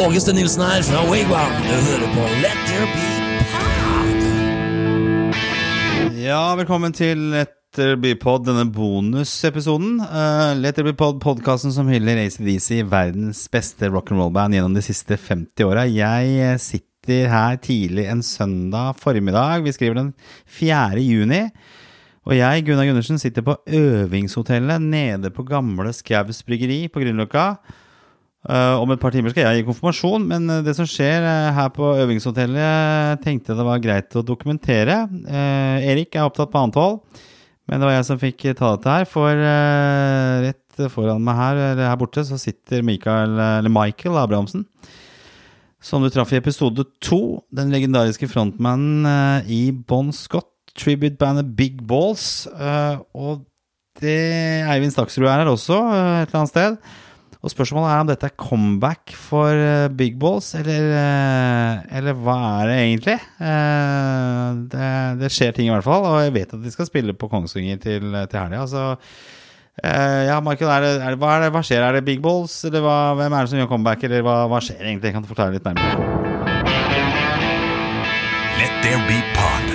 Ågeste Nilsen her fra Wigwam. Du hører på Let There Be Pod. Ja, velkommen til Let There Be Pod, denne bonusepisoden. Uh, Let There Be Pod, podkasten som hyller ACDC, verdens beste rock'n'roll-band gjennom de siste 50 åra. Jeg eh, sitter her tidlig en søndag formiddag. Vi skriver den 4. juni. Og jeg, Gunnar Gundersen, sitter på øvingshotellet nede på gamle Skaus bryggeri på Grünerløkka. Uh, om et par timer skal jeg gi konfirmasjon, men uh, det som skjer uh, her på øvingshotellet, tenkte jeg det var greit å dokumentere. Erik er opptatt på annet hold, men det var jeg som fikk ta dette her. For rett foran meg her, eller her borte, så sitter Michael, eller Michael Abrahamsen. Som du traff i episode to. Den legendariske frontmannen i Bon Scott tribute-bandet Big Balls. Uh, og det Eivind Staksrud er her også, uh, et eller annet sted. Og spørsmålet er om dette er comeback for uh, Big Balls, eller, eller hva er det egentlig? Det, det, skjer ting i hvert fall, og jeg vet at de skal spille på Kongsvinger til, til helga. Altså, ja, Michael, er det, er det, hva, er det, hva, skjer? Er det Big Balls, eller hva, hvem er det som gjør comeback, eller hva, hva skjer egentlig? Jeg Kan du forklare litt nærmere? Let there be pod.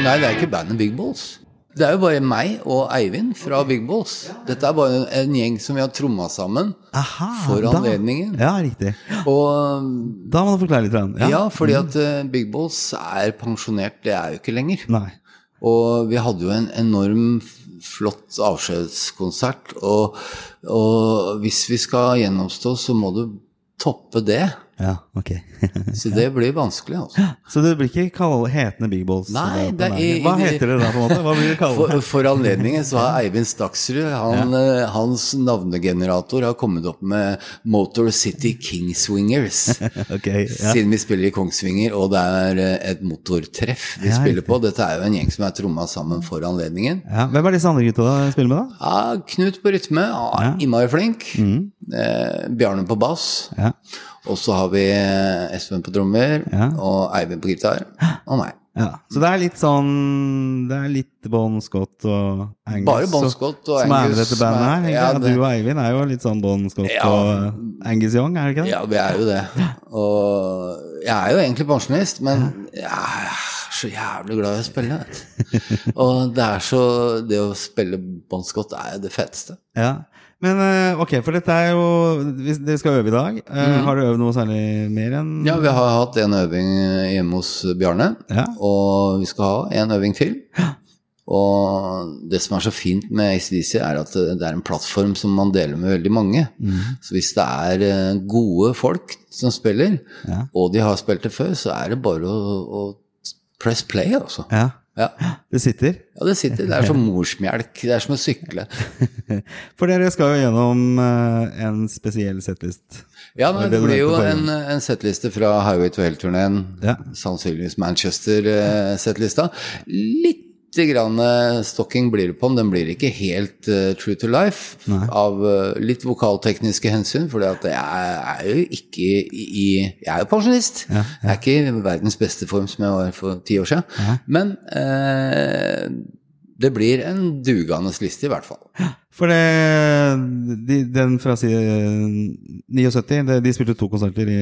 Nei, det er ikke bandet Big Balls. Det er jo bare meg og Eivind fra Big Balls. Dette er bare en gjeng som vi har tromma sammen Aha, for da. anledningen. Ja, riktig. Og Da må du forklare litt. ja, Ja, fordi at eh, Big Balls er pensjonert, det er jo ikke lenger. Nei. Og vi hadde jo en enorm flott avskjedskonsert, og, og hvis vi skal gjennomstå, så må du toppe det. Ja, ok. Så det blir vanskelig, altså. Så det blir ikke kall hetende Big Balls? Nei, det er-. Hva heter det da, på en måte? Hva blir det kalt? For, for anledningen så har Eivind Staksrud, han, ja. hans navnegenerator, har kommet opp med Motor City Kingswingers. Ok, ja. Siden vi spiller i Kongsvinger, og det er eh, et motortreff vi Ja, spiller på. Dette er jo en gjeng som er tromma sammen for anledningen. Ja, hvem er disse andre gutta du spiller med, da? Ja, Knut på rytme, ja, innmari flink. Eh, Bjarne på bass. Ja. Og så har vi eh, Espen på trommer, Ja. og Eivind på gitar, og meg. ja. Så det er litt sånn Det er litt Bon Scott og Angus Bare Bon Scott og som er med dette bandet her. er- ja, det- du og Eivind er jo litt sånn Bon Scott Ja. og Angus Young, er det ikke det? Ja, vi er jo det. Og jeg er jo egentlig pensjonist, men jeg er så jævlig glad i å spille. Vet. Og det er så Det å spille Bon Scott er det feteste. Ja. Men eh, ok, for dette er jo Dere skal øve i dag. Mm. Har du øvd noe særlig mer enn Ja, vi har hatt en øving hjemme hos Bjarne, Ja. og vi skal ha en øving til. Og det som er så fint med ACDC, er at det er en plattform som man deler med veldig mange. Så hvis det er eh, gode folk som spiller, Ja. og de har spilt det før, så er det bare å, å press play, altså. Ja. Ja. Det sitter. Ja, det sitter. Det er som morsmelk. Det er som å sykle. For dere skal jo gjennom eh, en spesiell settlist. Ja, men Det blir jo en, en settliste fra Highway to Hell-turneen. Ja. Sannsynligvis Manchester-settlista. Litt grann eh, stocking blir det på den. Den blir ikke helt uh, true to life av uh, litt vokaltekniske hensyn, for jeg er jo ikke i, Jeg er jo pensjonist. Jeg er ikke i verdens beste form som jeg var for ti år siden. Men uh, det blir en dugende liste, i hvert fall. For det, de, den fra si, 79 de, de spilte to konserter i,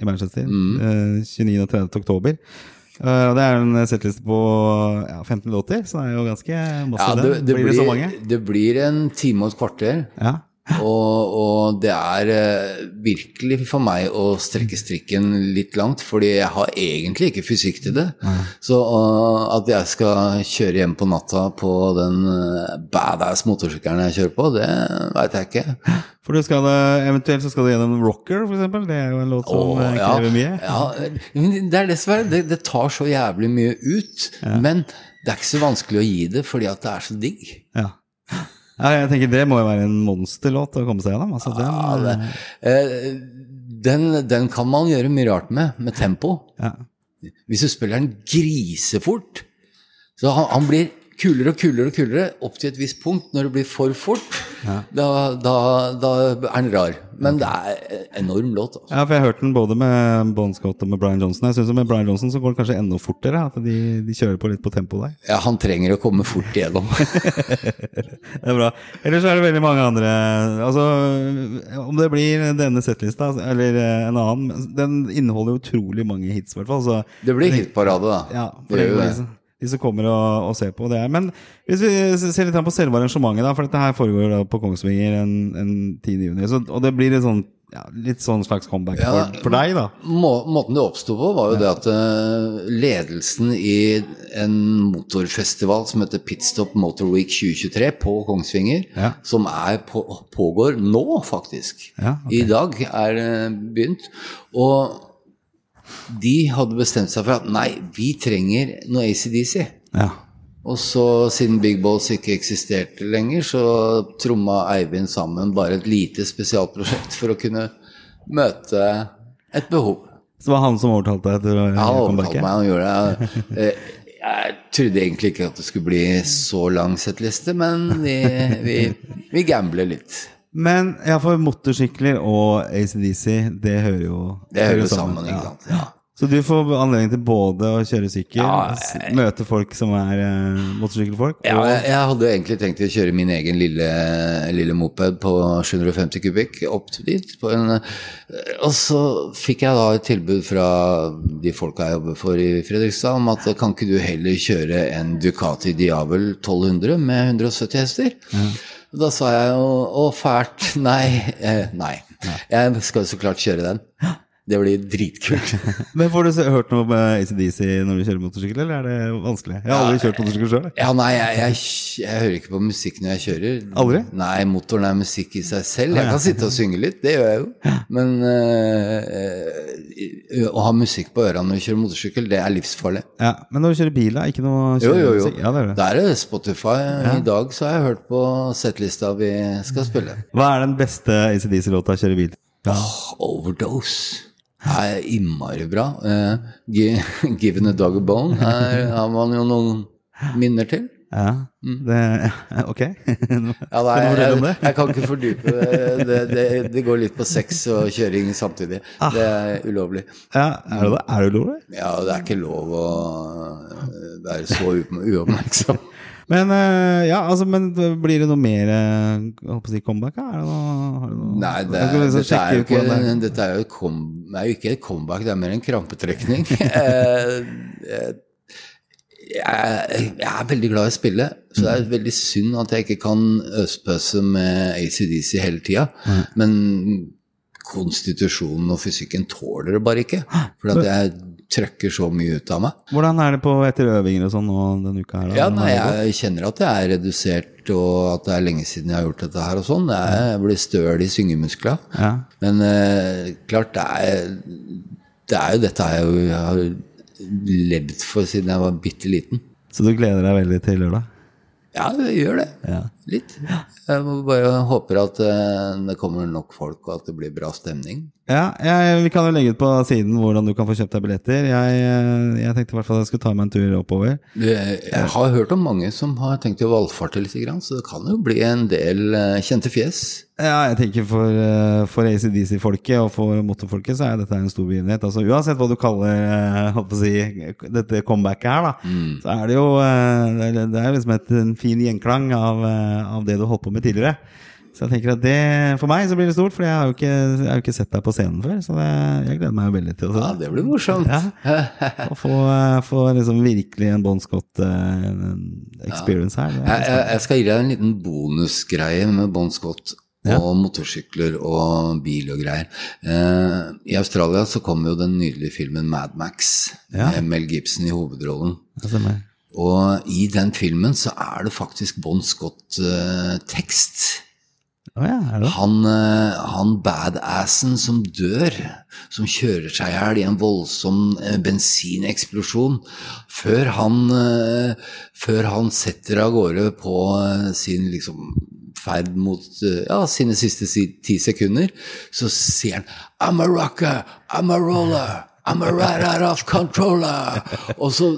i Manchester. Mm. 29. og 30. oktober. Og det er en settliste på ja, 15 låter, så det er jo ganske masse. Ja, det, det, det, blir, så mange? det blir en time og et kvarter. Ja. Og, og det er eh, virkelig for meg å strekke strikken litt langt, fordi jeg har egentlig ikke fysikk til det. Så eh, at jeg skal kjøre hjem på natta på den eh, badass motorsykkelen jeg kjører på, det veit jeg ikke. For du skal, eventuelt så skal du gjennom Rocker, eksempel. Det er jo en låt som Åh, ja. krever mye. Ja, det er dessverre. er det, det tar så jævlig mye ut. Men det er ikke så vanskelig å gi det, fordi at det er så digg. Ja. Ja, jeg tenker det må jo være en monsterlåt å komme seg gjennom. Altså, den, Ja, det, eh, den, den kan man gjøre mye rart med, med tempo. ja. Hvis du spiller den grisefort Så han, han blir kulere og kulere og kulere opp til et visst punkt. Når det blir for fort, da, da, da er den rar. Men det er en enorm låt. Altså. Ja, for jeg har hørt den både med Bon Scott og med Brian Johnson. Jeg synes Med Brian Johnson så går det kanskje enda fortere. At de, de kjører på litt på tempo der. Ja, han trenger å komme fort igjennom. Det er bra. Ellers er det veldig mange andre Altså, Om det blir denne settlista eller en annen Den inneholder utrolig mange hits, i hvert fall. Det blir hitparade, da. ja, for det det det. De, som- kommer og, og ser på det. er. Men hvis vi ser litt på selve arrangementet, da, for dette her foregår da på Kongsvinger en, en 10. juni. Så, og det blir litt sånn, ja, litt sånn slags comeback Ja. for, for deg, da. Må, måten det oppsto på, var jo det at eh, ledelsen i en motorfestival som heter Pitstop Motor Week 2023 på Kongsvinger, Ja. som er på, pågår nå, faktisk. Ja, ok. I dag er det begynt. Og de hadde bestemt seg for at nei, vi trenger noe ACDC. Ja. Og så, siden Big Balls ikke eksisterte lenger, så tromma Eivind sammen bare et lite spesialprosjekt for å kunne møte et behov. Så det var han som overtalte deg til å komme bakke? Ja, Han overtalte meg, han gjorde det. Eh, Jeg trodde egentlig ikke at det skulle bli så lang settliste, men vi, vi, vi gambler litt. Men ja, for motorsykler og ACDC, det hører jo Det hører jo sammen, ikke ja. sant. Ja. Så du får anledning til både å kjøre sykkel, Ja, jeg... møte folk som er eh, motorsykkelfolk, Ja, og jeg, jeg hadde egentlig tenkt å kjøre min egen lille, lille moped på 750 kubikk opp dit. På en, eh, og så fikk jeg da et tilbud fra de folka jeg jobber for i Fredrikstad, om at kan ikke du heller kjøre en Ducati Diabel 1200 med 170 hester? Og Da sa jeg jo å fælt, nei, eh, nei. Jeg skal jo så klart kjøre den. Det blir dritkult. Men får du hørt noe om ACDC når du kjører motorsykkel, eller er det vanskelig? Jeg har aldri kjørt motorsykkel sjøl. Ja, nei, jeg, jeg, jeg hører ikke på musikk når jeg kjører. Aldri? Nei, motoren er musikk i seg selv. Jeg kan sitte og synge litt, det gjør jeg jo. Men øh, å ha musikk på ørene når du kjører motorsykkel, det er livsfarlig. Ja, men når du kjører bil, da? Ikke noe Jo, jo, jo. Ja, det er det. Der er det Spotify. I dag så har jeg hørt på settlista vi skal spille. Hva er den beste ACDC-låta å kjøre bil? Ja. Overdose. Er innmari bra. Uh, gi- 'Given a Dog a Bone' her har man jo noen minner til. Ja. Det, ok. Mm. Ja, nei, jeg, jeg kan ikke fordype det. Det, det. går litt på sex og kjøring samtidig. Ah. Det er ulovlig. Ja, er det? Er det ulovlig? Ja, det er ikke lov å være så uoppmerksom. Men eh, ja, altså, men blir det noe mer eh, jeg comeback? Er det noe, har det noe Nei, det er, liksom dette, er ikke, det er. dette er jo, kom, er jo ikke et comeback, det er mer en krampetrekning. Jeg, jeg er veldig glad i å spille, så det er veldig synd at jeg ikke kan øspøse med ACDC hele tida. Men konstitusjonen og fysikken tåler det bare ikke. For at jeg trøkker så mye ut av meg. Hvordan er det på etter øvinger og sånn nå denne uka her? Ja, nei, jeg kjenner at jeg er redusert, og at det er lenge siden jeg har gjort dette her og sånn. Jeg blir støl i syngemuskler. Ja. Men eh, klart, det er, det er jo dette jeg har levd for siden jeg var bitte liten. Så du gleder deg veldig til lørdag? Ja, jeg gjør det. Ja. Litt. Jeg må bare håper at eh, det kommer nok folk, og at det blir bra stemning. Ja, jeg, Vi kan jo legge ut på siden hvordan du kan få kjøpt deg billetter. Jeg, eh, jeg tenkte i hvert fall at jeg skulle ta meg en tur oppover. Jeg jeg har hørt om mange som har tenkt å valfarte litt, så det kan jo bli en del eh, kjente fjes. Ja, jeg tenker For, eh, for ACDC-folket og for motorfolket så er dette en stor begivenhet. Altså Uansett hva du kaller eh, si, dette comebacket her, da, så er det jo eh, det er- liksom et, en fin gjenklang av, av det du holdt på med tidligere. Så jeg tenker at det, For meg så blir det stort, for jeg har jo ikke, jeg har jo ikke sett deg på scenen før. Så det, jeg gleder meg jo veldig til se Ja, det. det blir morsomt. Ja. Å få, få liksom virkelig en Bon Scott-experience her. er Jeg, jeg, jeg skal gi deg en liten bonusgreie med Bon Scott og motorsykler og bil og greier. Eh, I Australia så kom jo den nydelige filmen Mad Max Ja. med Mel Gibson i hovedrollen. Og i den filmen så er det faktisk Bon Scott-tekst. Ja, er det det? Han, eh, han badassen som dør, som kjører seg i hjel i en voldsom eh, bensineksplosjon, før han, eh, før han setter av gårde på eh, sin liksom ferd mot eh, ja, sine siste si- ti sekunder, så sier han I'm a rocker, I'm a roller. I'm a right out of controller! Og så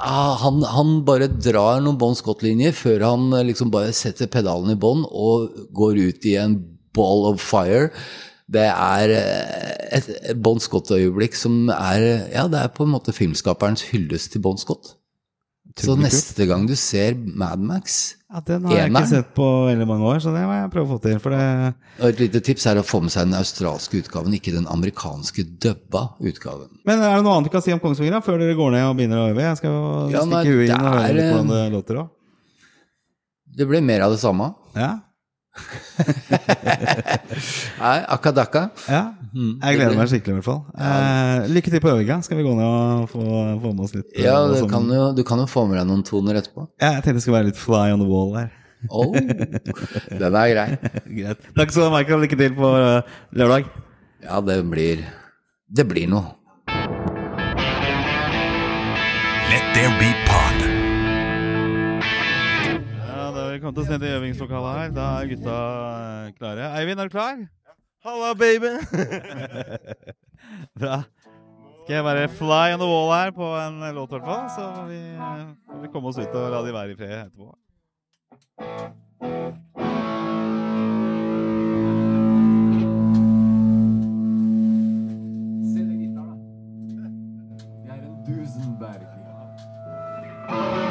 han, han bare drar noen Bon Scott-linjer før han eh, liksom bare setter pedalen i bånn og går ut i en ball of fire. Det er eh, et Bon Scott-øyeblikk som er Ja, det er på en måte filmskaperens hyllest til Bon Scott. Så neste gang du ser Mad Max Ja, den har jeg ikke sett på veldig mange år, så det må jeg prøve å få til. For det Og et lite tips er å få med seg den australske utgaven, ikke den amerikanske dubba utgaven. Men er det noe annet du kan si om Kongsvinger før dere går ned og begynner å øve? Jeg skal jo Ja, stikke huet inn og høre litt hvordan eh, det låter òg. Det blir mer av det samme. Ja. Nei, akadaka. ja. Jeg gleder meg skikkelig, i hvert fall. Eh, lykke til på øvinga. Skal vi gå ned og få, få med oss litt? eh, Ja, du som- kan, jo, du kan jo få med deg noen toner etterpå. Ja, jeg tenkte det skulle være litt fly on the wall der. Oh, den er grei. Greit. Takk skal du ha, Michael. Lykke til på eh, lørdag. Ja, det blir Det blir noe. Let there be pod. Ja, da kommet oss ned i øvingslokalet her. Da er gutta eh, klare. Eivind, er du klar? Halla, baby! Bra. Skal jeg bare fly on the wall her på en låt, i hvert fall. Så vi, vi komme oss ut og la de være i fred etterpå. Ok,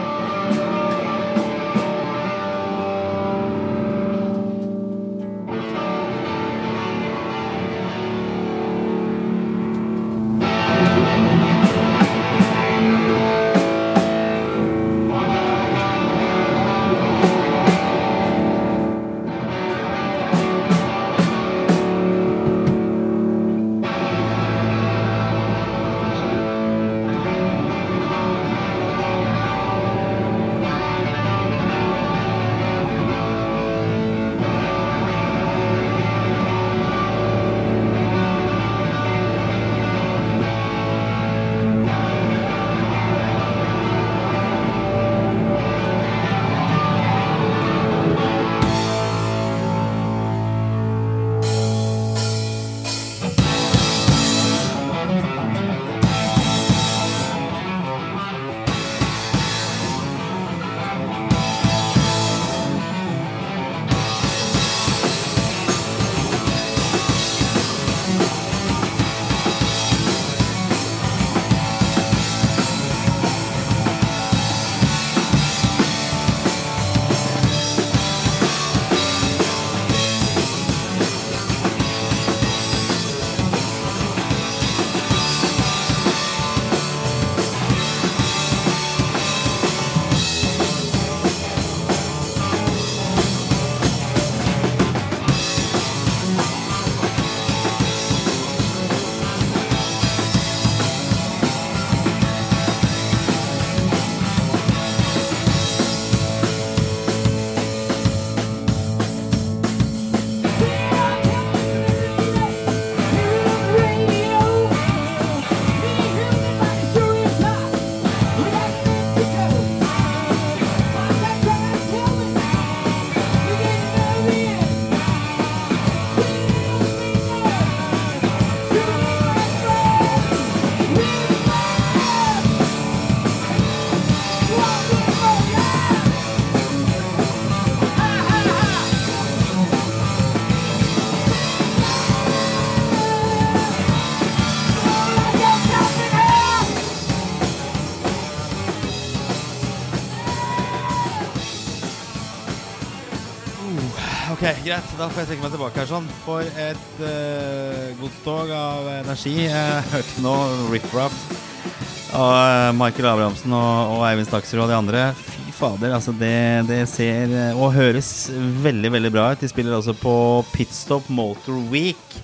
greit. Da får jeg trekke meg tilbake her sånn. For et uh, godstog av energi. Jeg hørte nå Riff Raff og eh, Michael Abrahamsen og, og Eivind Staksrud og de andre. Fy fader, altså det, det ser eh, og høres veldig, veldig bra ut. De spiller altså på Pitstop Motor Week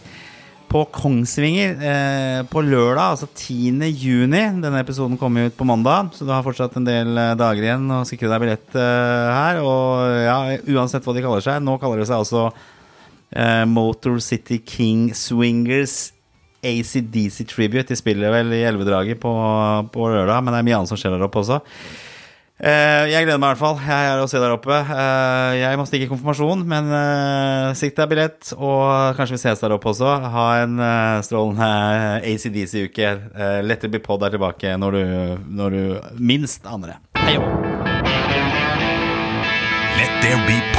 på Kongsvinger eh, på lørdag, altså 10. juni. Denne episoden kommer ut på mandag, så du har fortsatt en del eh, dager igjen å sikre deg billett eh, her. Og ja, uansett hva de kaller seg, nå kaller de seg altså eh, Motor City King Swingers ACDC Tribute. De spiller vel i Elvedraget på, på lørdag, men det er mye annet som skjer der oppe også. Eh, jeg gleder meg i hvert fall. Jeg er å se der oppe. Eh, jeg må stikke i konfirmasjon, men uh, sikt deg billett, og kanskje vi ses der oppe også. Ha en strålende ACDC-uke. Let it be pod er tilbake når du, når du minst aner det. Hei òg. Let there be pod.